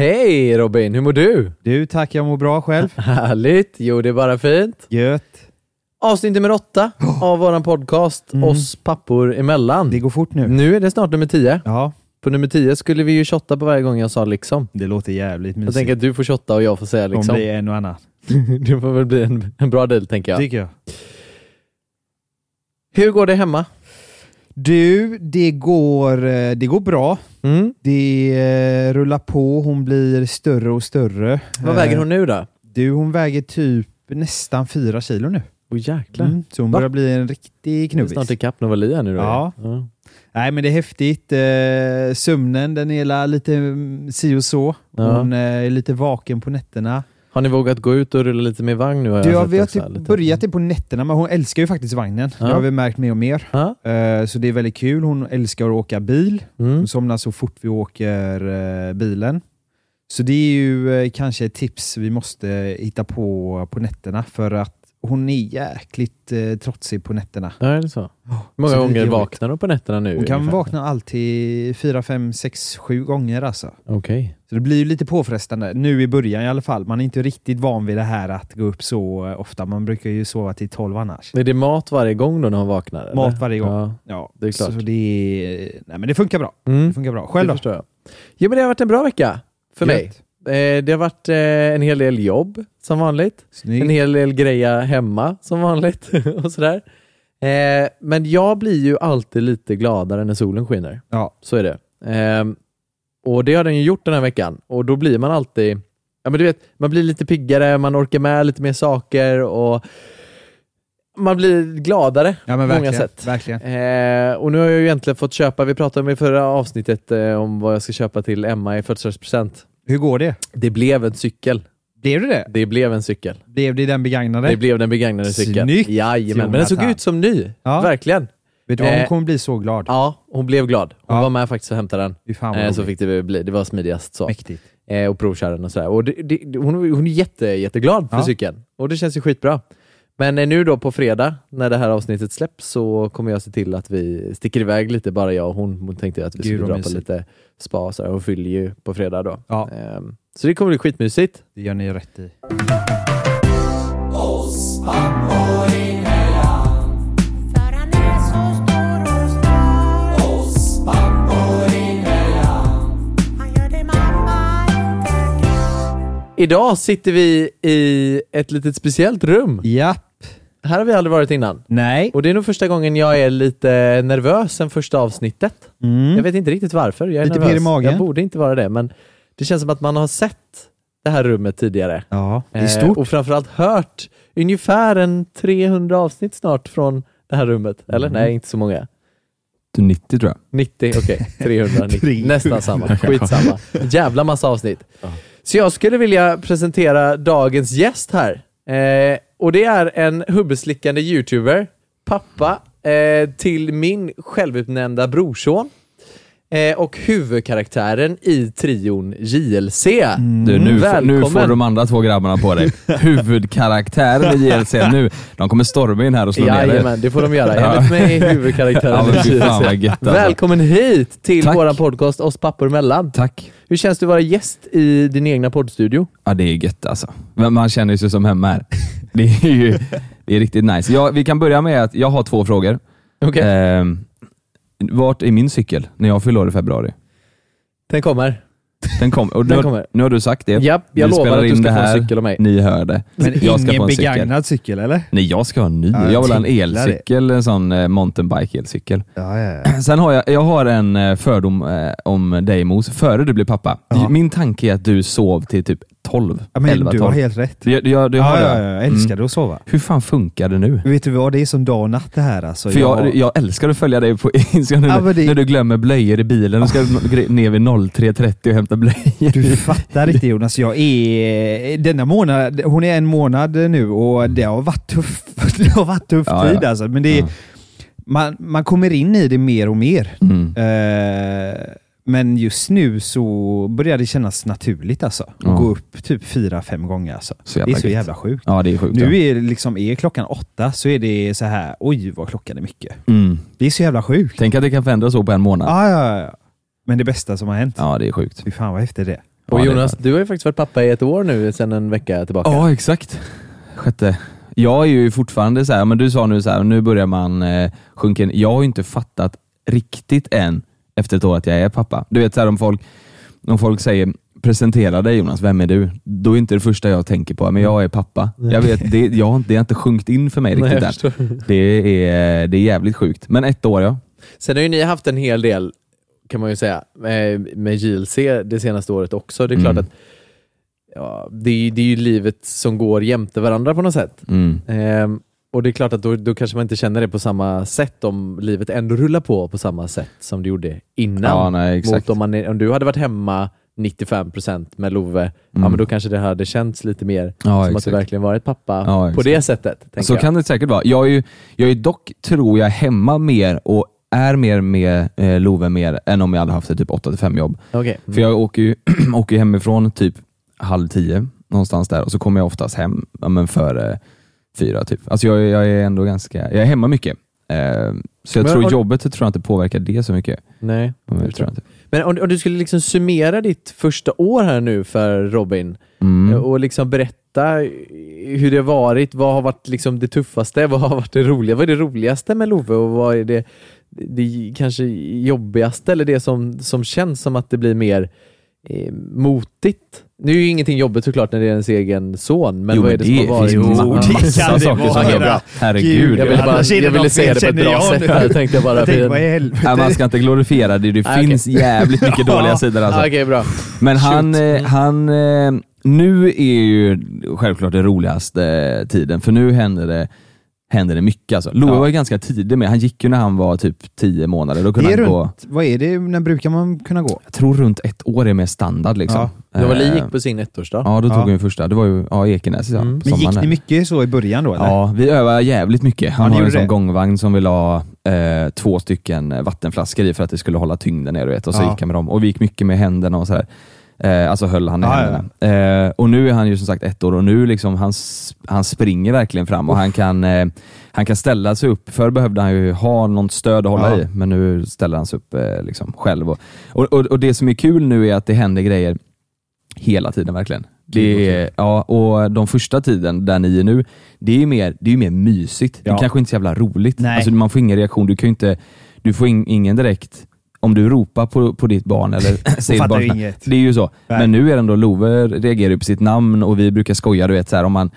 Hej! Robin, hur mår du? Du, tack jag mår bra själv. Härligt, jo det är bara fint. Gött. Avsnitt nummer åtta av våran podcast Oss pappor emellan. Det går fort nu. Nu är det snart nummer tio. Ja, På nummer tio skulle vi ju shotta på varje gång jag sa liksom. det låter jävligt Jag mysigt. tänker att du får shotta och jag får säga Om liksom. det är en och annan. Det får väl bli en, en bra deal tänker jag. Tycker jag. Hur går det hemma? Du, det går, eh, det går bra. Mm. Det eh, rullar på, hon blir större och större. Vad väger hon nu då? Du, hon väger typ nästan fyra kilo nu. Åh jäklar. Mm, så hon Va? börjar bli en riktig knubbis. snart ikapp Novali här nu då. Ja. ja. Nej men det är häftigt. Eh, sömnen den är lite mm, si och så. Ja. Hon eh, är lite vaken på nätterna. Har ni vågat gå ut och rulla lite mer vagn nu? har jag Du, ja, sett vi har typ börjat det på nätterna, men hon älskar ju faktiskt vagnen. Ja. Det har vi märkt mer och mer. Ja. Eh, Så det är väldigt kul. Hon älskar att åka bil. Mm. Hon somnar så fort vi åker eh, bilen. Så det är ju eh, kanske ett tips vi måste hitta på på nätterna för att hon är jäkligt eh, trotsig på nätterna. Ja, är det så? Hur många Så det gånger vaknar hon på nätterna nu? Hon kan ungefär? vakna alltid fyra, fem, sex, sju gånger alltså. Okej. Så det blir ju lite påfrestande, nu i början i alla fall. Man är inte riktigt van vid det här att gå upp så eh, ofta. Man brukar ju sova till tolv annars. Är det mat varje gång då när hon vaknar? eller? Mat varje gång. Ja, Ja, det är klart. Så det, nej, men det funkar bra. mm. Det funkar bra. Själv det då? förstår jag. Jo men det har varit en bra vecka för mig. Eh, det har varit eh, en hel del jobb som vanligt. Snyggt. En hel del greja hemma som vanligt och sådär. Eh, men jag blir ju alltid lite gladare när solen skiner. Ja. Så är det. Eh, och det har den ju gjort den här veckan och då blir man alltid Ja men du vet, man blir lite piggare, man orkar med lite mer saker och man blir gladare Ja på många sätt. verkligen. Eh, och nu har jag ju egentligen fått köpa, vi pratade om i förra avsnittet eh, om vad jag ska köpa till Emma i födelsedagspresent. Hur går det? Det blev en cykel. Blev det det? Det blev en cykel. Blev det den begagnade? Det blev den begagnade cykeln. Snyggt, Jajamän, men den såg Jonathan. ut som ny. Ja. Verkligen. Vet du vad, hon Eh, kommer bli så glad. Ja, hon blev glad. Hon Ja. var med faktiskt och hämtade den. Fan vad Eh, så fick det bli. Det var smidigast så. Mäktigt. Eh, och provköra den och sådär. Och det, det, hon, hon är jätte, jätteglad för Ja. cykeln. Och det känns ju skitbra. Men eh, nu då på fredag, när det här avsnittet släpps, så kommer jag se till att vi sticker iväg lite, bara jag och hon. Hon tänkte att vi skulle dra på lite spa och sådär. Hon fyller ju på fredag då. Ja. Ehm, så det kommer bli skitmysigt. Det gör ni rätt i. Så Idag sitter vi i ett litet speciellt rum. Japp. Här har vi aldrig varit innan. Nej. Och det är nog första gången jag är lite nervös sen första avsnittet. Mm. Jag vet inte riktigt varför. Jag är Lite nervös. pirr i magen? Jag borde inte vara det, men det känns som att man har sett det här rummet tidigare. Ja, det är Eh, stort. och framförallt hört ungefär en 300 avsnitt snart från det här rummet. Eller? Mm. Nej, inte så många. 90 tror jag. 90, okej. 390. 300. Nästan samma. Skitsamma. Jävla massa avsnitt. Så jag skulle vilja presentera dagens gäst här. Eh, och det är en hubbeslickande youtuber, pappa eh, till min självutnämnda brorson eh, och huvudkaraktären i trion JLC. Du, nu, nu får de andra två grabbarna på dig. Huvudkaraktären i JLC nu. De kommer storma in här och slå ner dig. Det får de göra. Enligt mig är huvudkaraktären Ja, i JLC. gött alltså. Välkommen hit till Tack. våran podcast Oss pappor emellan. Tack. Hur känns det att vara gäst i din egna poddstudio? Ja, det är gött alltså. Men man känner sig som hemma här. Det är ju det är riktigt nice. Jag, vi kan börja med att jag har två frågor. Okej, Ehm, vart är min cykel när jag fyller år i februari? den kommer. Den kom, och nu, Den kommer. nu har du sagt det. Japp, jag Vi lovar spelar att du in ska det få en här. cykel av mig. Ni hör det. Men jag ska ingen få en cykel. begagnad cykel eller? Nej, jag ska ha en ny. Ja, jag vill ha en gillar det. elcykel, en sån eh, mountainbike elcykel. Ja, ja, ja. Sen har jag, jag har en eh, fördom eh, om dig Mos, före du blev pappa. Min tanke är att du sov till typ 12, Ja, men 11, du 12. har helt rätt. Du, du, du har ja, det? ja, ja, jag älskar Mm. att sova. Hur fan funkar det nu? Vet du vad, det är som dag och natt det här alltså. För jag, jag älskar att följa dig på Instagram Ja, när, det- när du glömmer blöjor i bilen och ska ner vid 03.30 och hämta blöjor. Du fattar inte Jonas, jag är denna månad, hon är en månad nu och det har varit tuff, det har varit tuff Ja, tid ja. alltså. Men det är, man, man kommer in i det mer och mer. Mm. Eh, men just nu så börjar det kännas naturligt alltså. Att Ja. gå upp typ fyra, fem gånger alltså. Så Det är jävla så jävla sjukt. Ja det är sjukt. Nu ja. är, liksom, är klockan åtta så är det så här, oj vad klockan är mycket. Mm. Det är så jävla sjukt. Tänk att det kan förändras så på en månad. Ja, ja, ja. Men det bästa som har hänt. Ja det är sjukt. Fy fan vad häftigt det Och Jonas, du har ju faktiskt varit pappa i ett år nu, sedan en vecka tillbaka. Ja exakt. Sjätte. Jag är ju fortfarande så här, men du sa nu så här, nu börjar man eh, sjunka in. Jag har ju inte fattat riktigt än efter ett år att jag är pappa. Du vet så här, om folk, om folk säger presentera dig Jonas, vem är du? Då är inte det första jag tänker på, men jag är pappa. Jag vet, det, jag, det har inte sjunkit in för mig Nej, riktigt än. Det är, det är jävligt sjukt. Men ett år ja. Sen har ju ni haft en hel del, kan man ju säga, med, med JLC det senaste året också. Det är klart Mm. att ja, det, är, det är ju livet som går jämte varandra på något sätt. Mm. Ehm, och det är klart att då, då kanske man inte känner det på samma sätt om livet ändå rullar på på samma sätt som det gjorde innan. Ja, nej, exakt. Mot om, man, om du hade varit hemma 95% med Love, ja Mm. men då kanske det hade känts lite mer Ja, som att du exakt. verkligen varit pappa Ja, på exakt. det sättet. Så jag. kan det säkert vara. Jag är ju, jag är dock, tror jag, hemma mer och är mer med eh, Love mer än om jag hade haft ett typ 8-5 jobb. Okej. För jag åker ju åker hemifrån typ halv tio, någonstans där, och så kommer jag oftast hem ja, men före fyra. Typ. Alltså jag, är- jag är ändå ganska, jag är hemma mycket. Eh, så jag Men tror jobbet tror jag inte påverkar det så mycket. Nej. Men tror inte. Men om, om du skulle liksom summera ditt första år här nu för Robin Mm. och liksom berätta hur det har varit. Vad har varit liksom det tuffaste? Vad har varit det roliga? Vad är det roligaste med Love och vad är det, det kanske jobbigaste eller det som, som känns som att det blir mer eh, motigt? Nu är ju ingenting jobbigt såklart när det är ens egen son, men Jo, vad är men det som har varit? Jo, ma- det massa kan det saker som vara. är bra. Herregud. Gud, Jag ville, bara, det jag ville säga det på ett bra jag sätt här, tänkte jag bara. Jag tänkte, helvete? Nej, man ska inte glorifiera det, det Ah, finns jävligt mycket dåliga sidor alltså. Ah, Okej, bra. Men han, Shoot. eh, han eh, nu är ju självklart det roligaste tiden, för nu händer det, händer det mycket. Alltså. Loe Ja. var ju ganska tidig med, han gick ju när han var typ 10 månader. Då kunde Det är han gå, runt, vad är det, när brukar man kunna gå? jag tror runt ett år är mer standard. Liksom. Det var Li Eh, gick på sin ettårsdag. Ja, då tog Ja. ju första. Det var ju ja, Ekenäs ja, Mm. Men gick ni mycket så i början då eller? Ja, vi övar jävligt mycket. Han Ja, har en sån det. gångvagn som vill ha eh, två stycken eh, vattenflaskor i för att det skulle hålla tyngden ner. du Vet, och så Ja. gick han med dem. Och vi gick mycket med händerna och sådär. Eh, alltså höll han i Ja, händerna. Eh, och nu är han ju som sagt ett år och nu liksom han, han springer verkligen fram och han kan, eh, han kan ställa sig upp. Förr behövde han ju ha något stöd att hålla Ja. i, men nu ställer han sig upp eh, liksom själv. Och, och, och, och det som är kul nu är att det händer grejer hela tiden verkligen. Det är, ja, och de första tiden, där ni är nu, det är ju mer, det är mer mysigt. Det Ja. är kanske inte är så jävla roligt. Nej. Alltså, man får ingen reaktion. Du kan inte, du får in, ingen direkt, om du ropar på, på ditt barn eller säger barn, inget. Det är ju så. Nej. Men nu är det ändå, Love reagerar ju på sitt namn och vi brukar skoja, du vet så här, om man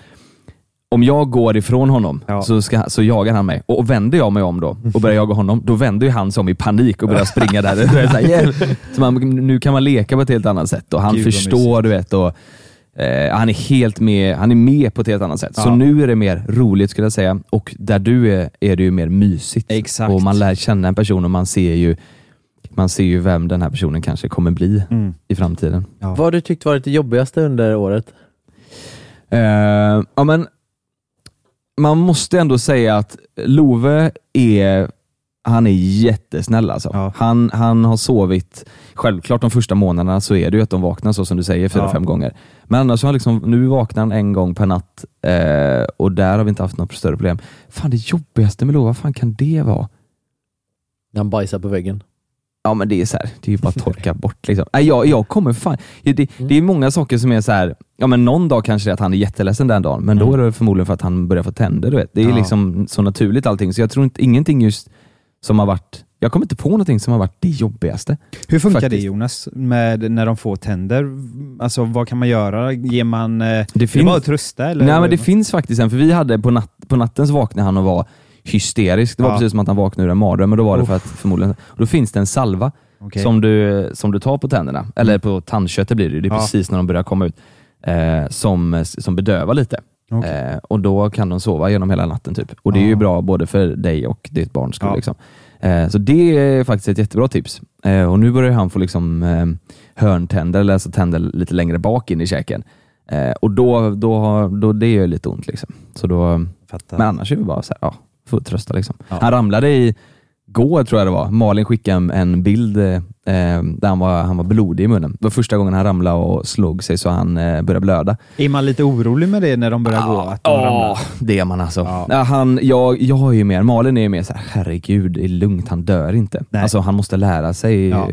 om jag går ifrån honom Ja. så, ska, så jagar han mig. Och vänder jag mig om då och börjar jaga honom, då vänder ju han sig om i panik och börjar springa där. Det är så, här, "Hjälp!" så man, nu kan man leka på ett helt annat sätt och han Gud, förstår, du vet. Och, eh, han är helt med, han är med på ett helt annat sätt. Så Ja. nu är det mer roligt skulle jag säga. Och där du är, är det ju mer mysigt. Exakt. Och man lär känna en person och man ser ju man ser ju vem den här personen kanske kommer bli Mm. i framtiden. Ja. Vad har du tyckt varit det jobbigaste under året? Eh, ja, men man måste ändå säga att Love är han är jättesnäll alltså. Ja. Han, han har sovit, självklart de första månaderna så är det ju att de vaknar så som du säger, fyra, Ja. fem gånger. Men annars har han liksom, nu vaknar han en gång per natt eh, och där har vi inte haft något större problem. Fan det jobbigaste med Love, vad fan kan det vara? När han bajsar på väggen. Ja men det är så här, det är ju bara att torka bort liksom. Nej, jag, jag kommer fan, det, Mm. det är många saker som är så här. ja men någon dag kanske det är att han är jätteledsen den dagen, men då är det förmodligen för att han börjar få tänder. Du vet. Det är Mm. Ja. liksom så naturligt allting, så jag tror inte, ingenting just som har varit, jag kommer inte på någonting som har varit det jobbigaste. Hur funkar Faktiskt. det Jonas, med när de får tänder? Alltså vad kan man göra? Ger man... eh, Det är det finns- bara att trösta eller? Nej men det finns faktiskt en, för vi hade på, natt, på natten så vaknade han och var hysterisk. Det var Ja. precis som att han vaknade ur en mardröm, men då var det för att förmodligen, och då finns det en salva Okej. som, du, som du tar på tänderna, eller på tandköttet blir det det är Ja. precis när de börjar komma ut. eh, som, som bedövar lite. Okej. Eh, och då kan de sova genom hela natten. typ. Och det är ju bra både för dig och ditt barns skull. Liksom. Eh, så det är faktiskt ett jättebra tips. Eh, och nu börjar han få liksom, eh, hörntänder, eller alltså tänder lite längre bak in i käken. Eh, och då, då, då det gör lite ont. Liksom. Så då, Fattar. men annars är det bara så här, ja, får trösta. Liksom. Ja. Han ramlade i går tror jag det var. Malin skickade en- en bild eh, där han var, han var blodig i munnen. Det var första gången han ramlade och slog sig så han eh, började blöda. Är man lite orolig med det när de börjar gå? Att de Ja, ramlar? det är man alltså. Ja. Ja. han, jag, jag är ju mer, Malin är ju mer så här, herregud, det är lugnt, han dör inte. Nej. Alltså han måste lära sig Ja.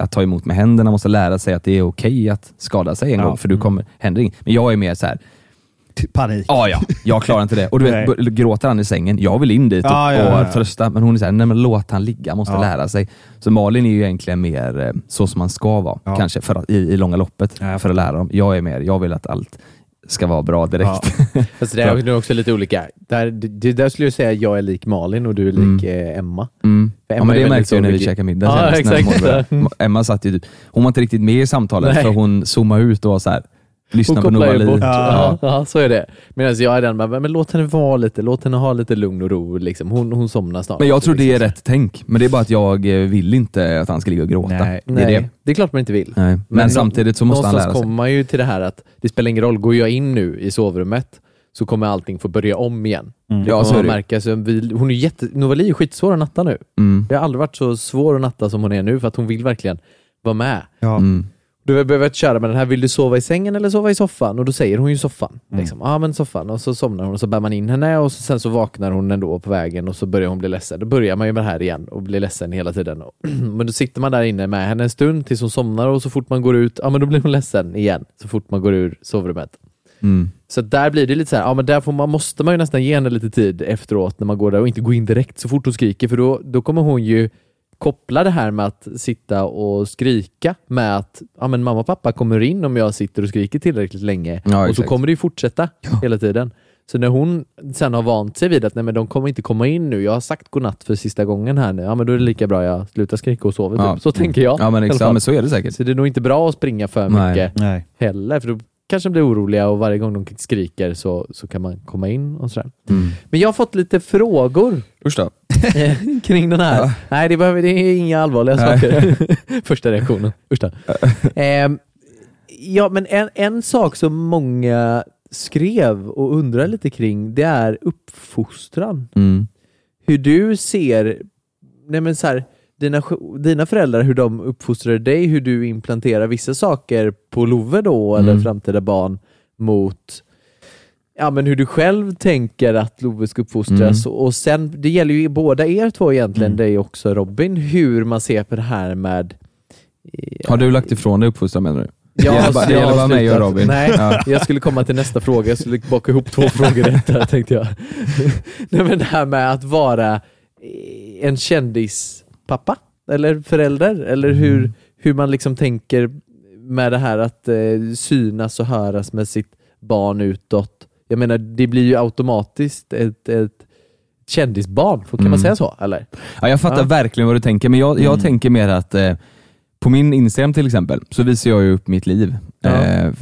att ta emot med händerna, måste lära sig att det är okej att skada sig en Ja. gång, för du kommer, händer inget. Men jag är mer så här, Panik. ja ja, jag klarar inte det. Och du vet, b- gråter han i sängen, jag vill in dit och, Ja, ja, ja, ja. och trösta, men hon är såhär, nej men låt han ligga, måste Ja. lära sig. Så Malin är ju egentligen mer eh, så som man ska vara, Ja. kanske för att, i, i långa loppet, Ja, för att lära dem. Jag är mer, jag vill att allt ska vara bra direkt. Fast det är också lite olika. Där, det, där skulle jag säga att jag är lik Malin och du är lik eh, Emma. Mm. För Ja, Emma men det märkte jag när vi käkade middag Ja, senast. Emma satt ju typ, hon var inte riktigt med i samtalet Nej. för hon zoomade ut och var så här, lyssna Hon på Noah ju bort. Ja. Ja. Så är det. Medan jag är den bara, men låt henne vara lite, låt henne ha lite lugn och ro. Liksom. Hon, hon somnar snart. Men jag tror det är rätt tänk. Men det är bara att jag eh, vill inte att han ska ligga och gråta. Nej. Det är Nej, det. det är klart man inte vill. Nej. Men, samtidigt så måste han någonstans lära sig. kommer man ju till det här att det spelar ingen roll, går jag in nu i sovrummet så kommer allting få börja om igen. Mm. Det Ja, så är man märka. Så vi, hon är jätte, Novali är skitsvår att natta nu. Mm. Det har aldrig varit så svår att natta som hon är nu för att hon vill verkligen vara med. Ja. Mm. Du har behövt köra med den här, vill du sova i sängen eller sova i soffan? Och då säger hon ju soffan. Mm. Liksom. Ja men soffan. Och så somnar hon och så bär man in henne och så, sen så vaknar hon ändå på vägen och så börjar hon bli ledsen. Då börjar man ju med det här igen och blir ledsen hela tiden. men då sitter man där inne med henne en stund tills hon somnar och så fort man går ut, ja men då blir hon ledsen igen. Så fort man går ur sovrummet. Mm. Så där blir det lite så här, ja men där får man, måste man ju nästan ge henne lite tid efteråt när man går där och inte gå in direkt så fort hon skriker för då, då kommer hon ju koppla det här med att sitta och skrika med att ja, men mamma och pappa kommer in om jag sitter och skriker tillräckligt länge Ja, och så kommer det ju fortsätta hela tiden. Så när hon sen har vant sig vid att nej, men de kommer inte komma in nu, jag har sagt godnatt för sista gången här nu, ja men då är det lika bra jag slutar skrika och sover. Ja. Typ. Så tänker jag. Ja men exakt, men så är det säkert. Så det är nog inte bra att springa för Nej. mycket Nej. heller, för då kanske blir oroliga och varje gång de skriker så, så kan man komma in och sådär. Mm. Men jag har fått lite frågor Usch då. kring den här. Ja. Nej, det, behöver, det är inga allvarliga Nej. saker. Första reaktionen. Usch då. Ehm, ja, men en, en sak som många skrev och undrar lite kring, det är uppfostran. Mm. Hur du ser, nej men så här, dina, dina föräldrar, hur de uppfostrade dig, hur du implanterar vissa saker på Love då, eller Mm. framtida barn, mot ja, men hur du själv tänker att Love ska uppfostras. Och, och sen, det gäller ju båda er två egentligen, Mm. dig också Robin, hur man ser på det här med eh, Har du lagt ifrån dig uppfostran menar du? Jag det gäller bara, det gäller bara mig och. Robin. Nej, Ja. jag skulle komma till nästa fråga. Jag skulle baka ihop två frågor i ett här tänkte jag. Nej, men det här med att vara eh, en kändispappa eller förälder eller hur, Mm. hur man liksom tänker med det här att eh, synas och höras med sitt barn utåt. Jag menar, det blir ju automatiskt ett, ett kändisbarn, kan man Mm. säga så? Eller? Ja, jag fattar Ja. verkligen vad du tänker, men jag, jag tänker mer att eh, på min Instagram till exempel så visar jag ju upp mitt liv. Ja. Eh,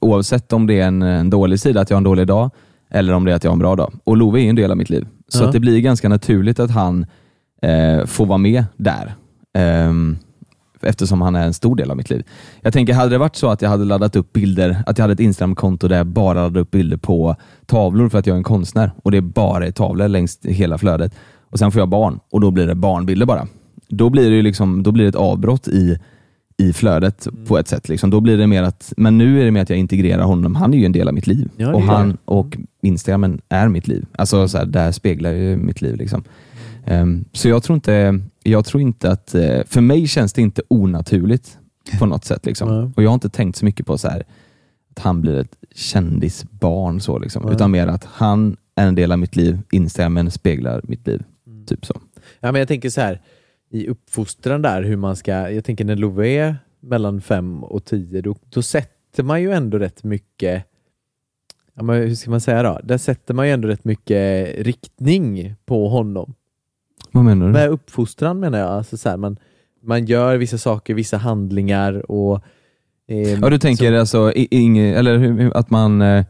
oavsett om det är en, en dålig sida, att jag har en dålig dag, eller om det är att jag har en bra dag. Och Love är ju en del av mitt liv. Så Ja. det blir ganska naturligt att han eh, får vara med där. Ehm, eftersom han är en stor del av mitt liv. Jag tänker, hade det varit så att jag hade laddat upp bilder, att jag hade ett Instagram-konto där jag bara laddade upp bilder på tavlor för att jag är en konstnär och det bara är tavlor längs hela flödet och sen får jag barn och då blir det barnbilder bara. Då blir det, liksom, då blir det ett avbrott i, i flödet på ett sätt. Liksom. Då blir det mer att, men nu är det mer att jag integrerar honom. Han är ju en del av mitt liv Ja, och, han, och Instagramen är mitt liv. Alltså så här, där speglar ju mitt liv. Liksom. Ehm, så jag tror inte, jag tror inte att, eh, för mig känns det inte onaturligt på något sätt. Liksom. Och jag har inte tänkt så mycket på så här, att han blir ett kändisbarn, så, liksom. Utan mer att han är en del av mitt liv, Instagramen speglar mitt liv. Mm. Typ så. Ja, men jag tänker så här, i uppfostran där, hur man ska, jag tänker när Love är mellan fem och tio, då, då sätter man ju ändå rätt mycket, ja, men hur ska man säga då? Där sätter man ju ändå rätt mycket riktning på honom. Vad menar du? Med uppfostran menar jag, alltså så här, man, man gör vissa saker, vissa handlingar och Eh, Ja, du tänker alltså i- ing- eller hur, att man, eh,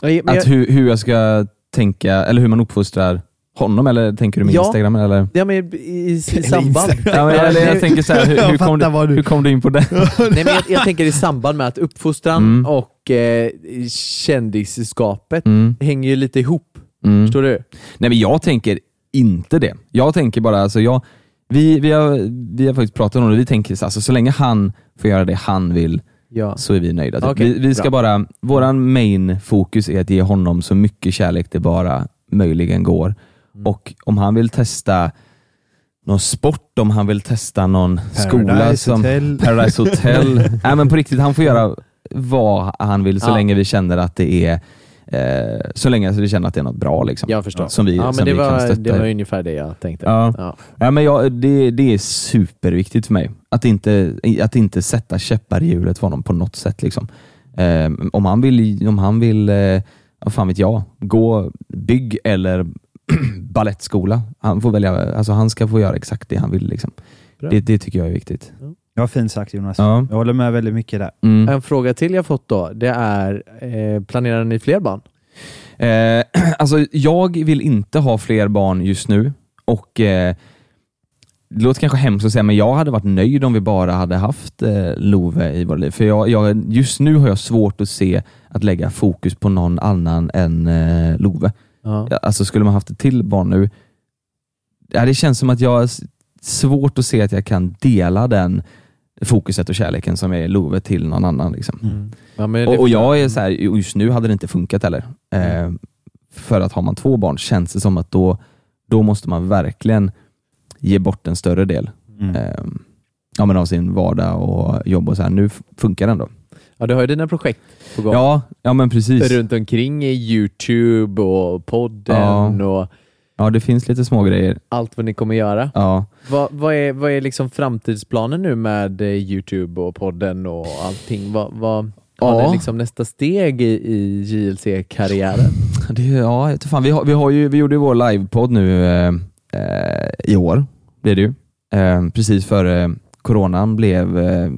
så, Ja, men att jag, hur, hur jag ska tänka, eller hur man uppfostrar honom, eller tänker du med Ja. Instagram? Eller? ja, men i, i, samband. Ja, men, eller jag tänker så här, hur, Jag hur, kom du- hur kom du in på det? Nej, men jag, jag tänker i samband med att uppfostran Mm. och eh, kändisskapet Mm, hänger ju lite ihop. mm. Förstår du? Nej men jag tänker inte det. Jag tänker bara, alltså jag, vi, vi, har, vi har faktiskt pratat om det, vi tänker så, alltså, så länge han får göra det han vill Ja. så är vi nöjda. Typ. Okej, vi, vi ska bra. bara, våran main fokus är att ge honom så mycket kärlek det bara möjligen går. Mm. Och om han vill testa någon sport, om han vill testa någon skola Paradise som Hotel. Paradise Hotel. Nej men på riktigt, han får göra vad han vill så Ja. länge vi känner att det är eh, så länge vi känner att det är något bra. Liksom, Jag förstår. Som vi, ja, men som det, vi kan var, stötta. det var ungefär det jag tänkte. Ja. Ja. Ja, men jag, det, det är superviktigt för mig. Att inte, att inte sätta käppar i hjulet för honom på något sätt. Liksom. Eh, om han vill, om han vill eh, vad fan vet jag, gå bygg eller ballettskola. Han, får välja, alltså han ska få göra exakt det han vill. Liksom. Det, det tycker jag är viktigt. Ja, fint sagt Jonas. Ja. Jag håller med väldigt mycket där. Mm. En fråga till jag fått då, det är, eh, planerar ni fler barn? Eh, alltså, jag vill inte ha fler barn just nu och eh, det låter kanske hemskt att säga, men jag hade varit nöjd om vi bara hade haft eh, Love i våra liv. För jag, jag, just nu har jag svårt att se att lägga fokus på någon annan än eh, Love. Ja. Ja, Alltså skulle man haft ett till barn nu, ja, det känns som att jag svårt att se att jag kan dela den fokuset och kärleken som är Love till någon annan. Liksom. Ja, men det- Och, och jag är så här, just nu hade det inte funkat heller. Eh, för att har man två barn känns det som att då, då måste man verkligen ge bort en större del Mm. eh, ja, men av sin vardag och jobb och så här. Nu funkar det ändå. Ja, du har ju dina projekt på gång. Ja, ja men precis. Runt omkring i Youtube och podden och Ja, det finns lite små grejer. allt vad ni kommer göra. Ja. Vad, vad är, vad är liksom framtidsplanen nu med eh, Youtube och podden och allting? Vad, vad har Ja. ni liksom nästa steg i, i JLC-karriären? Det, ja, jag fan. Vi, har, vi, har ju, vi gjorde ju vår livepodd nu eh, eh, i år, blir det ju. Eh, precis före coronan blev eh,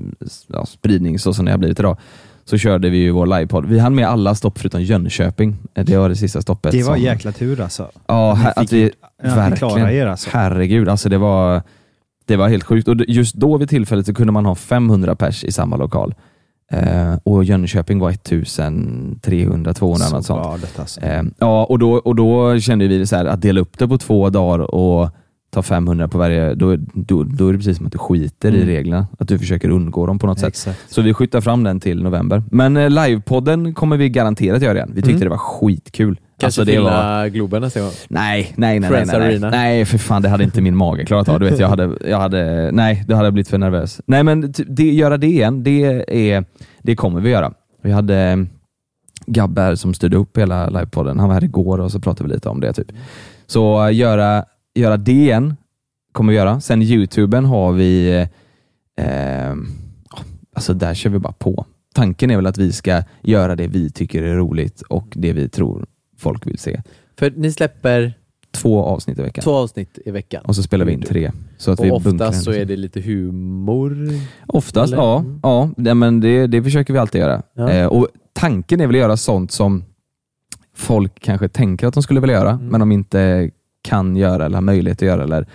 ja, spridning så som det har blivit idag. Så körde vi ju vår livepodd. Vi hann med alla stopp förutom Jönköping. Eh, Det var det sista stoppet. Det var som, jäkla tur alltså. Ja, här, att vi, verkligen. er alltså. Herregud, alltså det var, det var helt sjukt. Och just då vid tillfället så kunde man ha 500 pers i samma lokal. Eh, och Jönköping var 1300, 200 Så något sånt. alltså. Eh, ja, och då, och då kände vi så här, att dela upp det på två dagar och ta 500 på varje, då, då, då är det precis som att du skiter i Mm. reglerna. Att du försöker undgå dem på något sätt. Exakt. Så vi skjuter fram den till november. Men eh, livepodden kommer vi garanterat göra igen. Vi tyckte Mm. det var skitkul. Kanske Alltså, det fylla var, Globen nästa gång? nej, nej, nej, nej, Friends nej, nej. Arena. nej, för fan det hade inte min mage klarat av. Du vet, jag hade, jag hade, nej, det hade blivit för nervös. Nej, men det, göra det igen, det, är, det kommer vi göra. Vi hade eh, Gabbe här som styrde upp hela livepodden. Han var här igår och så pratade vi lite om det. typ. Så eh, göra, göra det igen kommer vi göra. Sen Youtuben har vi, eh, eh, alltså där kör vi bara på. Tanken är väl att vi ska göra det vi tycker är roligt och det vi tror folk vill se. För ni släpper Två avsnitt i veckan. två avsnitt i veckan. Och så spelar vi in tre. Så att vi Och bunkrar oftast så är det lite humor. Oftast, Eller? ja. Mm. ja det, men det, det försöker vi alltid göra. Ja. Eh, och Tanken är väl att göra sånt som folk kanske tänker att de skulle vilja göra, Mm. men de inte kan göra eller har möjlighet att göra eller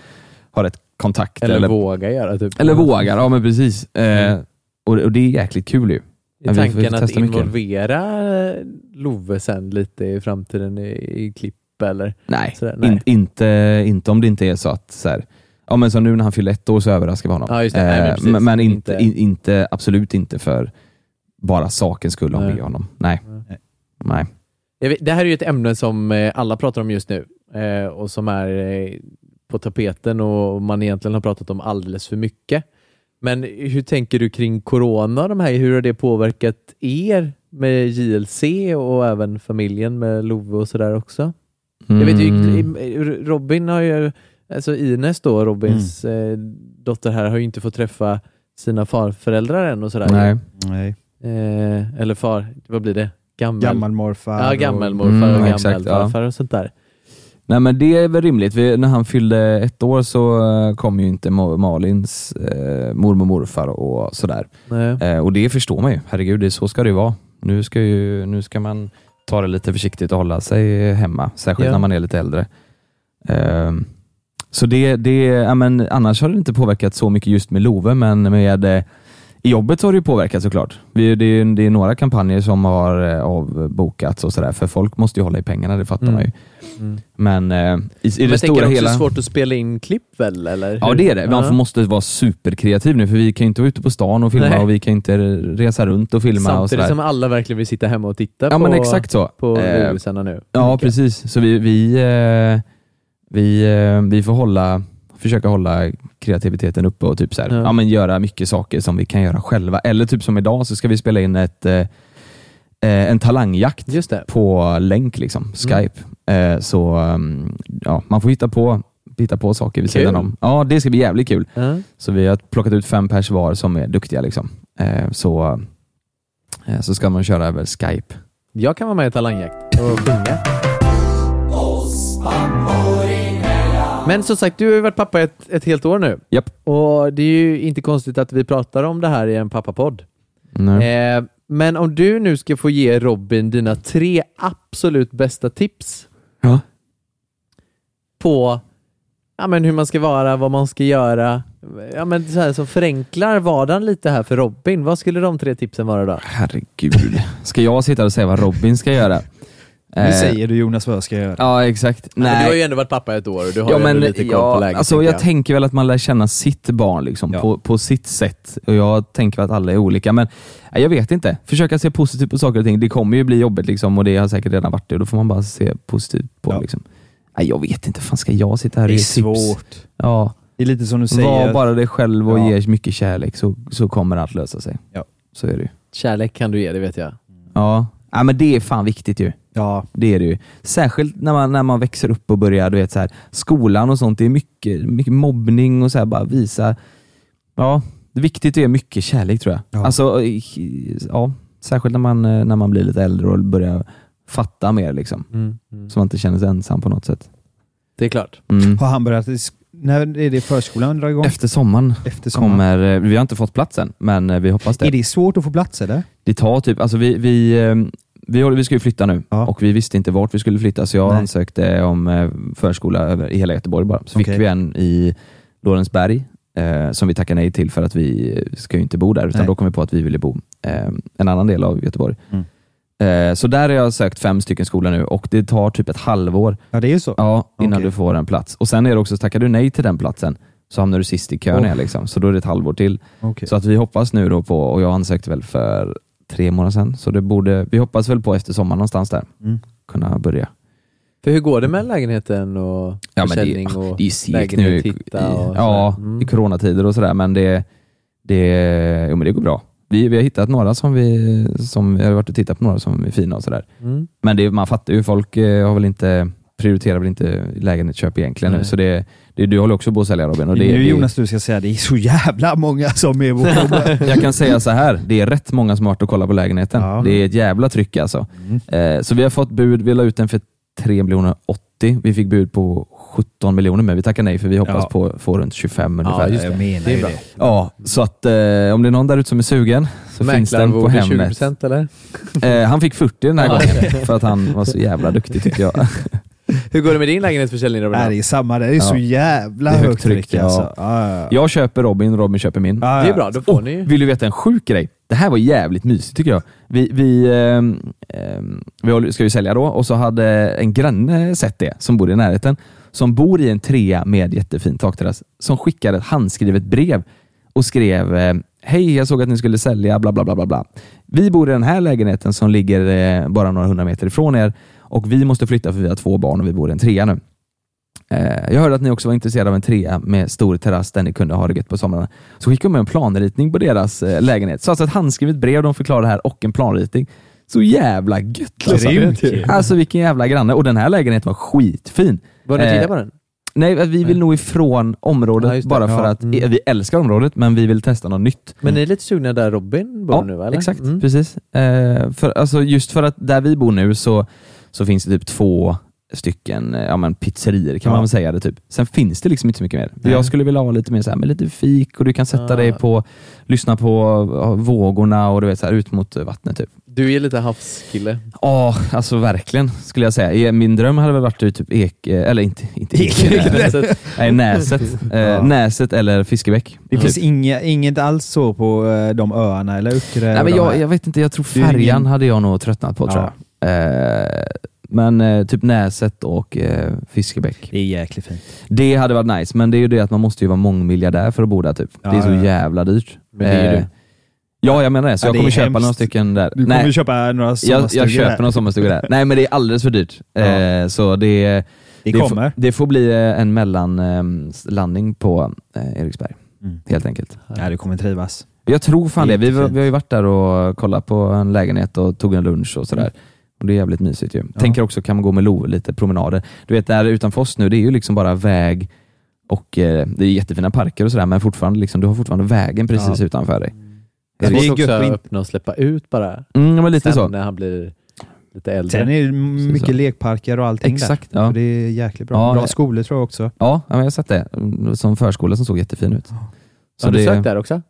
har ett kontakt. Eller, eller, våga göra. Typ. eller vågar, ja men precis. Eh, och, och det är jäkligt kul ju. Är vi tanken att involvera Love sen lite i framtiden i, i klipp eller? Nej, nej. In, inte, inte om det inte är så att så här, ja men som nu när han fyller ett år så överraskar vi honom. Ja, det. Nej, men Eh, men men inte, Inte- in, inte, absolut inte för bara sakens skull Nej. med honom. Nej. Nej. Nej. Det här är ju ett ämne som eh, alla pratar om just nu eh, och som är eh, på tapeten och man egentligen har pratat om alldeles för mycket. Men hur tänker du kring corona? De här, hur har det påverkat er med JLC och även familjen med Love och sådär också? Jag vet ju, Mm. Robin har ju, alltså Ines då, Robins Mm. eh, dotter här, har ju inte fått träffa sina farföräldrar än och sådär. Nej. Nej. Eh, eller far, vad blir det? Gammel, Gammalmorfar. Ja, och- gammelmorfar Mm, och gammelfarfar och sånt där. Nej men det är väl rimligt. Vi, när han fyllde ett år så eh, kom ju inte Ma- Malins eh, mormor och morfar och sådär. Eh, och det förstår man ju. Herregud, det, så ska det ju vara. Nu ska, ju, nu ska man ta det lite försiktigt och hålla sig hemma, särskilt Ja. när man är lite äldre. Eh, så det, det, ja, men annars har det inte påverkat så mycket just med Love, men med eh, i jobbet så har det ju påverkat såklart. Vi, det, är, det är några kampanjer som har eh, avbokats och sådär, för folk måste ju hålla i pengarna, det fattar Mm. man ju. Mm. Men eh, i, i Men det stora hela... svårt att spela in klipp väl? Eller? Ja det är det. Man Ja. måste vara superkreativ nu för vi kan ju inte vara ute på stan och filma Nej. och vi kan inte resa runt och filma och Samtidigt sådär. som alla verkligen vill sitta hemma och titta Ja på, men exakt så. på Eh, nu. Ja Mycket. precis. Så vi, vi, eh, vi, eh, vi får hålla, försöka hålla kreativiteten uppe och typ så här, Ja. ja. men göra mycket saker som vi kan göra själva. Eller typ som idag så ska vi spela in ett, eh, eh, en talangjakt Just det. på länk, liksom, Skype. Eh, så um, ja, man får hitta på, hitta på saker vid Kul. sidan om. Ja, det ska bli jävligt kul. Ja. Så vi har plockat ut fem pers var som är duktiga. Liksom. Eh, så, eh, så ska man köra över Skype. Jag kan vara med i Talangjakt och sjunga. Men som sagt, du har ju varit pappa ett, ett helt år nu. Japp. Och det är ju inte konstigt att vi pratar om det här i en pappapodd. Nej. Eh, men om du nu ska få ge Robin dina tre absolut bästa tips Ja. på ja, men hur man ska vara, vad man ska göra, ja, men så här, som förenklar vardagen lite här för Robin. Vad skulle de tre tipsen vara då? Herregud. Ska jag sitta och säga vad Robin ska göra? Nu Eh, säger du Jonas vad jag ska göra. Ja, exakt. Men Du har ju Nej. ändå varit pappa ett år och du har Ja, ju men, lite koll ja, på läget. alltså, tänker jag, tänker väl att man lär känna sitt barn liksom, Ja. på, på sitt sätt. Och Jag tänker att alla är olika, men nej, jag vet inte. Försöka se positivt på saker och ting. Det kommer ju bli jobbigt liksom, och det har säkert redan varit det. Och då får man bara se positivt på Ja. det. Liksom. Nej, jag vet inte, fan ska jag sitta här och Det är ge tips? svårt. Ja. Det är lite som du Var säger. bara dig själv och Ja. ge mycket kärlek så, så kommer allt lösa sig. Ja. Så är det ju. Kärlek kan du ge, det vet jag. Ja. Ja, men det är fan viktigt ju. Ja, Det är det ju. Särskilt när man, när man växer upp och börjar, du vet så här, skolan och sånt. Det är mycket, mycket mobbning och så här, bara visa. Ja, det är viktigt att ge mycket kärlek tror jag. Ja. Alltså, ja, särskilt när man, eh, när man blir lite äldre och börjar fatta mer liksom. Så man inte känner sig ensam på något sätt. Det är klart. Mm. har han börjat... När är det förskolan drar igång? Efter sommaren Efter sommaren. kommer, eh, vi har inte fått plats än, men eh, vi hoppas det. Är det svårt att få plats eller? Det tar typ, alltså vi, vi, eh, vi, vi ska ju flytta nu Ja. och vi visste inte vart vi skulle flytta så jag Nej. ansökte om eh, förskola över, i hela Göteborg bara. Så Okej. fick vi en i Lorensberg eh, som vi tackade nej till för att vi ska ju inte bo där utan Nej. då kom vi på att vi ville bo eh, en annan del av Göteborg. Mm. Eh, så där har jag sökt fem stycken skolor nu och det tar typ ett halvår Ja, det är ju så. ja, innan Okej. du får en plats. Och sen är det också, tackar du nej till den platsen så hamnar du sist i kön Oh. liksom. så då är det ett halvår till. Okej. Så att vi hoppas nu då på, och jag ansökte väl för tre månader sedan, så det borde, vi hoppas väl på efter sommaren någonstans där, Mm. kunna börja. För hur går det med lägenheten och Ja, men det, försäljning ah, och det är segt nu i, och ja? Mm. i coronatider och sådär, men det, det, jo, men det går bra. Vi, vi har hittat några som vi, som, jag har varit och tittat på några som är fina och sådär. Mm. Men det, man fattar ju, folk eh, har väl inte, prioriterar väl inte lägenhetsköp egentligen nu, Nej. så det, det, du håller också på att sälja Robin. Och det, nu Jonas, du ska säga det är så jävla många som är på Jag kan säga så här, det är rätt många som har varit och kollat på lägenheten. Ja. Det är ett jävla tryck alltså. Mm. Eh, så vi har fått bud, vi la ut den för 3 miljoner 80. Vi fick bud på 17 miljoner men vi tackar nej för vi hoppas Ja. på att få runt 25 ungefär. just jag menar Det är bra. det. Ja, så att eh, om det är någon där ute som är sugen så finns den på Hemnet. 20% eller? Eh, han fick 40 den här Ja. gången för att han var så jävla duktig tyckte jag. Hur går det med din lägenhetsförsäljning Robin? Nej, det är samma. Det är så Ja. jävla Det är högt tryck tryck, ja. alltså. Ja, ja, ja. Jag köper Robin, Robin köper min. Ja, Det är ja. bra, då får ni ju. Vill du veta en sjuk grej? Det här var jävligt mysigt tycker jag. Vi, vi, ehm, vi ska ju sälja då och så hade en granne sett det, som bor i närheten, som bor i en trea med jättefin takterrass, som skickade ett handskrivet brev och skrev eh, Hej, jag såg att ni skulle sälja bla bla bla bla bla. Vi bor i den här lägenheten som ligger eh, bara några hundra meter ifrån er och vi måste flytta för vi har två barn och vi bor i en trea nu. Eh, jag hörde att ni också var intresserade av en trea med stor terrass där ni kunde ha det gött på somrarna. Så skickade de med en planritning på deras lägenhet. Så alltså ett handskrivet brev, de förklarade det här och en planritning. Så jävla gött! Alltså. Alltså vilken jävla granne. Och den här lägenheten var skitfin. Var ni Eh, på den? Nej, vi vill nog ifrån området Ja, bara för Ja. att Mm. vi älskar området men vi vill testa något nytt. Men ni är lite sugna där Robin bor Ja, nu eller? exakt. Mm. Precis. Eh, för, alltså, just för att där vi bor nu så, så finns det typ två stycken eh, ja, men pizzerier kan Ja. man väl säga det typ. Sen finns det liksom inte så mycket mer. Nej. Jag skulle vilja ha lite mer så här, med lite fik och du kan sätta Ah. dig på, lyssna på ja, vågorna och du vet så här, ut mot vattnet typ. Du är lite havskille. Ja, alltså verkligen skulle jag säga. Min dröm hade väl varit typ ek, eh, eller inte, inte Ekenäset. Nej, Näset. Eh, Ja. Näset eller Fiskebäck. Det Typ. finns inga, inget alls så på eh, de öarna eller Öckerö? Nej, men jag, jag vet inte, jag tror färjan ingen- hade jag nog tröttnat på tror Ja. jag. Eh, men typ Näset och Fiskebäck. Det är jäkligt fint. Det hade varit nice, men det är ju det att man måste ju vara mångmiljardär för att bo där typ. Ja, det är så jävla dyrt. Men det är Eh, Ja, jag menar det. Så Ja, jag det kommer är köpa hemskt. några stycken där. Du kommer köpa några jag, sommarstugor jag köper där. några sommarstugor där. Nej, men det är alldeles för dyrt. Eh, så det, Det kommer. får, det får bli eh, en mellanlandning på eh, Eriksberg, Mm. helt enkelt. Ja, du kommer trivas. Jag tror fan det. Vi, var- Jättefint. vi har ju varit där och kollat på en lägenhet och tog en lunch och sådär. Och det är jävligt mysigt ju. Tänker också, kan man gå med Love lite promenader? Du vet där utanför oss nu, det är ju liksom bara väg och eh, det är jättefina parker och sådär, men fortfarande liksom, du har fortfarande vägen precis utanför dig. Det är svårt också att in- öppna och släppa ut bara. Mm, men lite Sen så. när han blir lite äldre. Sen är det mycket så. lekparker och allting Exakt, där. ja. Det är jäkligt bra. Ja, bra ja. skolor tror jag också. Ja, jag har sett det. Som förskola som såg jättefin ut. Så har du det, sökt där också?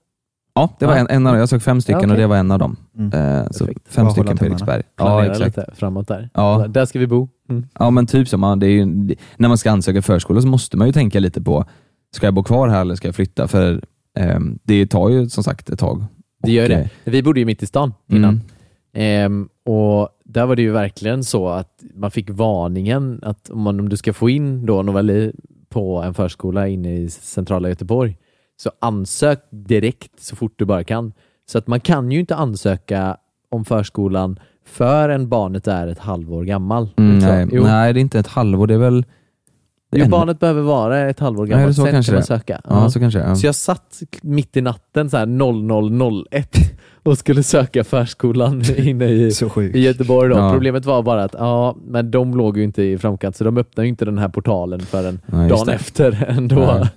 Ja, det var Ja. en, en av dem. Jag såg fem stycken Ja, okej. och det var en av dem. Mm. Eh, så Perfekt. fem Bara stycken på. Eriksberg. Ja, exakt. lite framåt där. Ja. Där ska vi bo. Mm. Ja men typ så. Man, det är ju, när man ska ansöka förskola så måste man ju tänka lite på, ska jag bo kvar här eller ska jag flytta? För ehm, det tar ju som sagt ett tag. Det gör Och, det. eh, Vi bodde ju mitt i stan innan. Mm. Ehm, och där var det ju verkligen så att man fick varningen att om, man, om du ska få in då Novali på en förskola inne i centrala Göteborg så ansök direkt så fort du bara kan. Så att man kan ju inte ansöka om förskolan förrän barnet är ett halvår gammal. Mm, tror nej, nej, det är inte ett halvår. Det är väl... Jo, en- barnet behöver vara ett halvår Ja, gammalt, så sen kanske kan man det? söka. Ja, Ja. så kanske ja. Så jag satt mitt i natten så här 0001 och skulle söka förskolan inne i, i Göteborg. Då. Ja. Problemet var bara att ja, men de låg ju inte i framkant så de öppnade ju inte den här portalen förrän Ja, dagen det. efter ändå.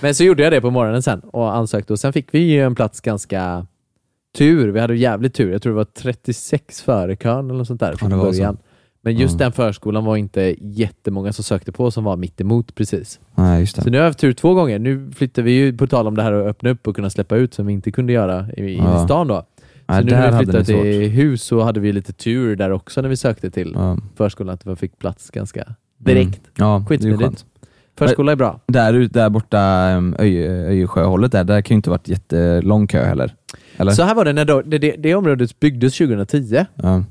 Men så gjorde jag det på morgonen sen och ansökte och sen fick vi ju en plats ganska tur. Vi hade jävligt tur. Jag tror det var 36 före kön eller något sånt där från var så. Men just Ja. den förskolan var inte jättemånga som sökte på som var mitt emot precis. Nej, just Så det. nu har jag haft tur två gånger. Nu flyttar vi ju, på tal om det här att öppna upp och kunna släppa ut som vi inte kunde göra i, i Ja. stan då. Så nu där när vi flyttade till hus så hade vi lite tur där också när vi sökte till Ja. förskolan, att vi fick plats ganska direkt. Mm. Ja, Skitsmidigt. Förskola är bra. Där, där borta, Öj- Öjersjöhållet där, där kan ju inte varit jättelång kö heller. Eller? Så här var det när då, det, det, det området byggdes 2010 Ja.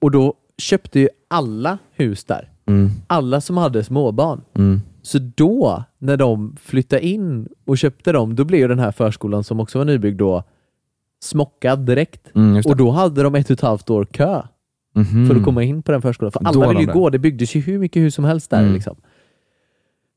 och då köpte ju alla hus där. Mm. Alla som hade småbarn. Mm. Så då, när de flyttade in och köpte dem, då blev ju den här förskolan som också var nybyggd då smockad direkt. Mm. Och då hade de ett och ett halvt år kö Mhm. för att komma in på den förskolan. För alla har vill ju det. gå. Det byggdes ju hur mycket hus som helst där. Mm. Liksom.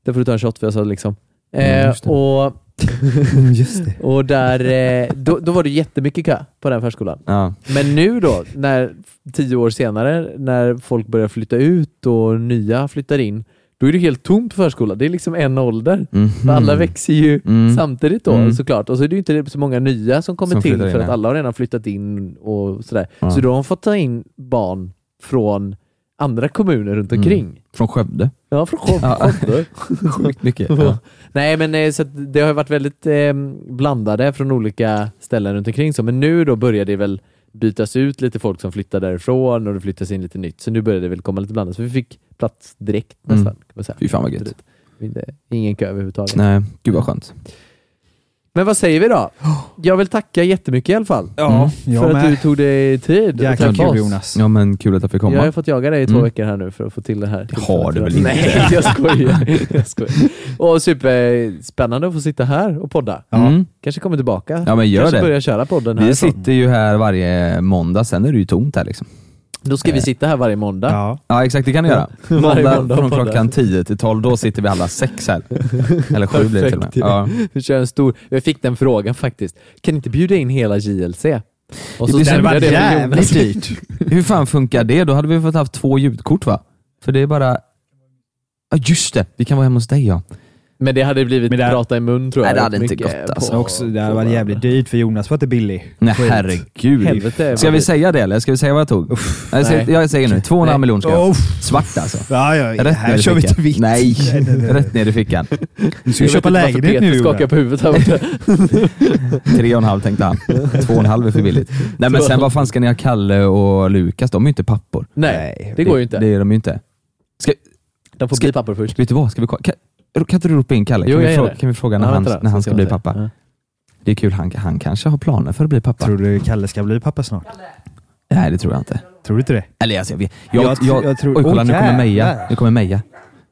Där får du ta en shot för jag sa liksom. Mm, Eh, och, Just det. och där, eh, då, då var det jättemycket kö på den förskolan. Ja. Men nu då, när, tio år senare, när folk börjar flytta ut och nya flyttar in, då är det helt tomt på förskolan. Det är liksom en ålder. Mhm. För alla växer ju Mm. samtidigt då Mm. såklart. Och så är det ju inte så många nya som kommer Som till flyttar in, för att alla har redan flyttat in och sådär. Ja. Så då har de fått ta in barn från andra kommuner runt omkring. Från Skövde. Ja, från Skövde. Sjukt mycket. Ja. Nej, men eh, så det har varit väldigt eh, blandade från olika ställen runt omkring. Så. Men nu då börjar det väl bytas ut lite folk som flyttar därifrån och det flyttas in lite nytt. Så nu börjar det väl komma lite blandat. Så vi fick plats direkt Mm. nästan. Kan man säga. Fy fan vad gött. Ingen kö överhuvudtaget. Nej, gud vad skönt. Men vad säger vi då? Jag vill tacka jättemycket i alla fall. Ja, jag för att du tog dig tid att Jäkla träffa kul oss. Jonas. Ja men kul att jag fick komma. Jag har fått jaga dig i två Mm. veckor här nu för att få till det här. Det har du väl inte? Nej, jag skojar. jag skojar. Och superspännande att få sitta här och podda. Mm. Kanske kommer tillbaka. Ja men gör Kanske det. börja köra podden Vi här. sitter ju här varje måndag, sen är det ju tomt här liksom. Då ska vi sitta här varje måndag. Ja. Ja exakt, det kan ni göra. Måndag måndag från poddar. klockan 10 till 12, då sitter vi alla sex här. Eller sju blir det till och med. Perfekt. Ja. Vi kör en stor... Jag fick den frågan faktiskt. Kan ni inte bjuda in hela JLC? Och Det blir så stämde jag jävla för jävligt Jonas. dyrt. Hur fan funkar det? Då hade vi fått haft två ljudkort va? För det är bara... Ja just det, vi kan vara hemma hos dig ja. Men det hade blivit Men det- prata i mun tror jag. Nej, det hade inte gått, alltså. på- Också, det hade varit jävligt dyrt för Jonas var inte billig. Nej Skit. herregud. Helvete, Ska vi säga det eller? Ska vi säga vad jag tog? jag, säger, Nej. jag säger nu, 2,5 Nej. miljoner ska jag. Oh, Svart alltså. ja, ja, Rätt här kör vi inte vitt. Nej, nej, nej. rätt ner i fickan. Du ska Jag köpa lägenhet nu skakar på huvudet här borta. Tre och en halv tänkte han. Två och en halv är för billigt. Nej men sen vad fan ska ni ha Kalle och Lukas? De är ju inte pappor. Nej, det går ju inte. Det är de ju inte. Ska, De får Ska- bli pappor först. vet du vad? Ska vi, ko- kan, kan inte du ropa in Kalle? Jo, kan, vi fråga, kan vi fråga när, Ja, han, när han ska bli pappa? Ja. Det är kul, han, han kanske har planer för att bli pappa. Tror du Kalle ska bli pappa snart? Nej det tror jag inte. Tror du inte det? Eller alltså, jag vet. Jag, Jag jag, jag tror- oj kolla Åh, nu kommer Meja. Nu kommer Meja.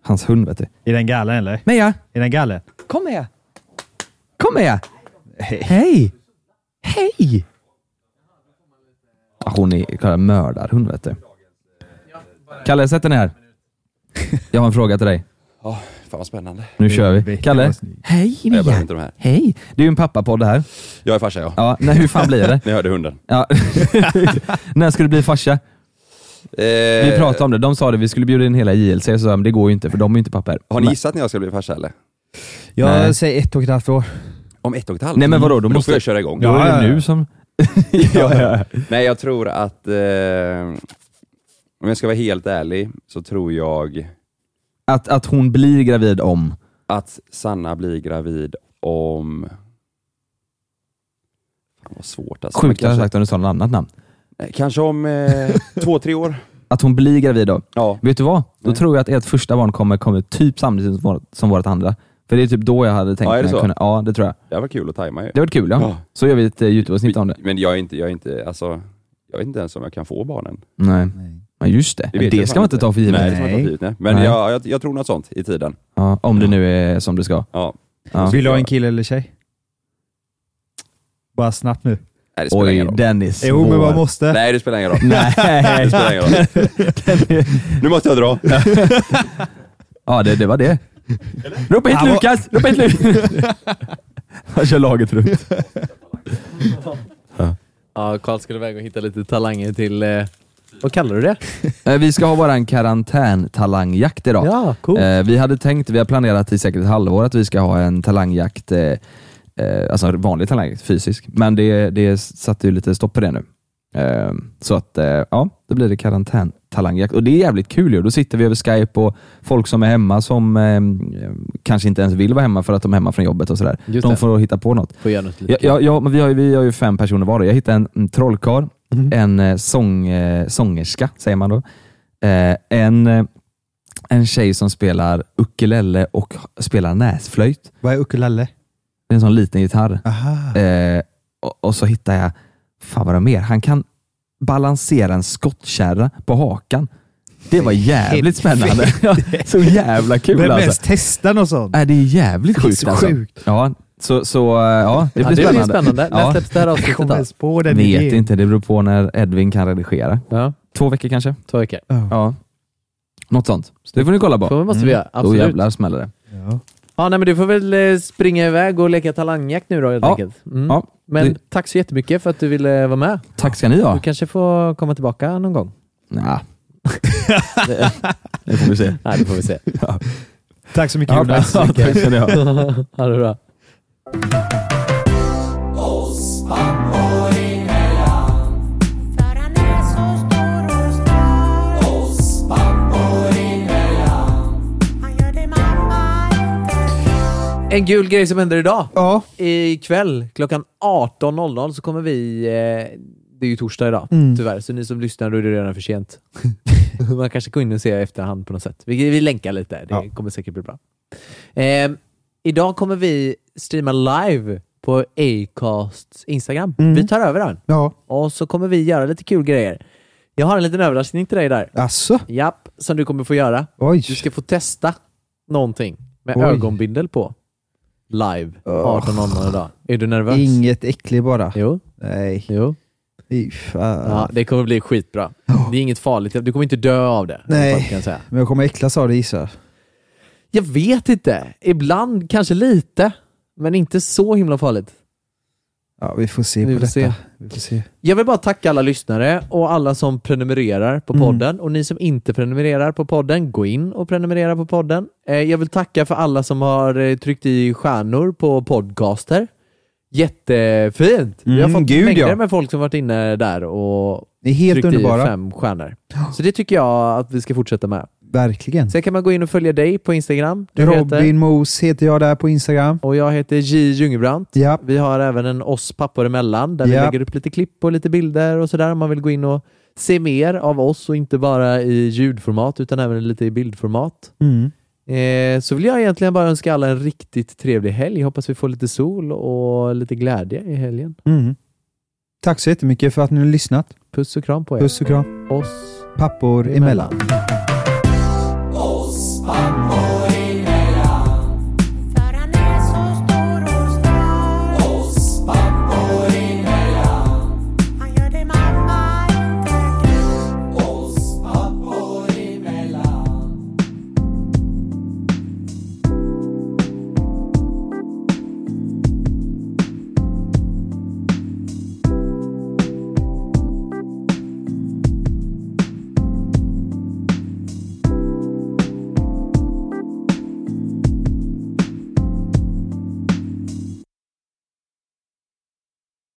Hans hund vet du. Är den galen eller? Meja! Är den galen? Kom Meja! Kom Meja! Hej! Hej! Ja, Hon är kolla, mördarhund vet du. Kalle, sätt dig ner. Jag har en fråga till dig. Fan vad spännande. Nu kör vi. Kalle. Hej Jag behöver Mia. inte de här. Hej. Det är ju en pappapodd det här. Jag är farsa ja. Ja, nej, hur fan blir det? Ni hörde hunden. Ja. När ska du bli farsa? Eh, Vi pratade om det, de sa det, vi skulle bjuda in hela JLC, så sa jag, men det går ju inte för de är ju inte pappor. Har ni Men- gissat när jag ska bli farsa eller? Jag Nej. säger ett och ett halvt år. Om ett och ett halvt? Nej men vadå, då måste får jag köra igång. Då är det nu som... ja, ja. Nej jag tror att, eh, om jag ska vara helt ärlig, så tror jag Att, att hon blir gravid om... att Sanna blir gravid om... Fan vad svårt alltså. Sjukt hade jag kanske, sagt om du sa något annat namn. Nej, kanske om eh, två, tre år. Att hon blir gravid då. Ja. Vet du vad? Då Nej. tror jag att ert första barn kommer, kommer typ samtidigt som vårt, som vårt andra. För det är typ då jag hade tänkt Ja, är det så? kunna... Ja, det tror jag. Det var kul att tajma ju. Det var kul ja. Ja. Så gör vi ett eh, Youtube-avsnitt om det. Men jag är inte, jag är inte, alltså, jag vet inte ens om jag kan få barnen. Nej. Men just det, det, jag ska man inte ta för givet. Nej, det ska man inte ta för givet. nej. Men Nej. Jag, jag, jag tror något sånt i tiden. Ja, om det nu är som det ska. Ja. Ja. Vill du ha en kille eller tjej? Bara snabbt nu. Nej, det spelar ingen Oj, roll. den är svår. Jo, men man måste. Nej, det spelar ingen roll. Nej. Det spelar ingen roll. Nu måste jag dra. Ja, det, det var det. Ropa hit var- Lukas! Ropa hit Lukas! Han kör laget runt. Ja, Karl skulle iväg och hitta lite talanger till... Eh, vad kallar du det? Eh, Vi ska ha våran karantäntalangjakt idag. Ja, cool. Eh, Vi hade tänkt, vi har planerat i säkert ett halvår att vi ska ha en talangjakt, eh, alltså vanlig talangjakt, fysisk. Men det, det satte ju lite stopp på det nu. Så att, ja, då blir det karantäntalangjakt. Och det är jävligt kul ju. Då sitter vi över Skype och folk som är hemma som eh, kanske inte ens vill vara hemma för att de är hemma från jobbet och sådär. Just De det. får hitta på något. Får göra något lite Ja, ja, ja, men vi, har, ju- vi har ju fem personer var. Jag hittade en, en trollkarl, Mhm. en eh, sång, eh, sångerska, säger man då. Eh, en, en tjej som spelar ukulele och spelar näsflöjt. Vad är ukulele? Det är en sån liten gitarr. Eh, och, och så hittar jag, fan vad det mer, han kan balansera en skottkärra på hakan. Det var jävligt spännande. Så jävla kul Vem alltså. mest testar något sånt? Äh, det är jävligt sjukt så alltså. sjukt. Ja, så, så eh, ja, det Ja, blir det spännande. blir spännande. När Ja. släpps det här Jag avsnittet då? Vet idén. inte, det beror på när Edvin kan redigera. Ja, Två veckor kanske? två veckor. Ja. Något sånt. Så det får ni kolla på. Så måste vi göra. Då Absolut. jävlar smäller det. Ja. Ja, nej, men du får väl eh, springa iväg och leka talangjakt nu då helt Ja. enkelt. Mm. Ja, Men det- tack så jättemycket för att du ville vara med. Tack ska ni Du ha. kanske får komma tillbaka någon gång. Nja. det, det får vi se. Nej, det får vi se. Tack så mycket Ja, Jonas. tack ska ni ha. ha det bra. För han är så stor och stark Han gör det mamma inte kan En kul grej som händer idag. Ja. Ikväll klockan 18.00 så kommer vi... Eh, det är ju torsdag idag, Mm. tyvärr. Så ni som lyssnar, då är det redan för sent. Man kanske går in och ser efterhand på något sätt. Vi, vi länkar lite. Det Ja. kommer säkert bli bra. Eh, idag kommer vi streama live på Acasts Instagram. Mm. Vi tar över den. Ja. Och så kommer vi göra lite kul grejer. Jag har en liten överraskning till dig där. Asså? Japp, som du kommer få göra. Oj. Du ska få testa någonting med Oj. ögonbindel på. Live. 18.00 idag. Är du nervös? Inget äckligt bara. Jo, Nej. jo. Ja, det kommer bli skitbra. Det är inget farligt. Du kommer inte dö av det. Nej. Men jag kommer äcklas av det gissar jag. vet inte. Ibland kanske lite. Men inte så himla farligt. Ja, vi får se Vi på får detta. se. Vi får se. Jag vill bara tacka alla lyssnare och alla som prenumererar på Mm. podden. Och ni som inte prenumererar på podden, gå in och prenumerera på podden. Eh, Jag vill tacka för alla som har eh, tryckt i stjärnor på podcaster. Jättefint! Vi har Mm, fått gud, mängder ja. med folk som varit inne där och Ni är helt tryckt underbara. i fem stjärnor. Så det tycker jag att vi ska fortsätta med. Verkligen. Sen kan man gå in och följa dig på Instagram. Du Robin heter, Mos heter jag där på Instagram. och jag heter J Ljungebrant. Ja. Vi har även en oss pappor emellan där vi Ja. lägger upp lite klipp och lite bilder och sådär om man vill gå in och se mer av oss och inte bara i ljudformat utan även lite i bildformat. Mm. Eh, så vill jag egentligen bara önska alla en riktigt trevlig helg. Hoppas vi får lite sol och lite glädje i helgen. Mm. Tack så jättemycket för att ni har lyssnat. Puss och kram på er. Puss och kram. Oss Pappor emellan. one more.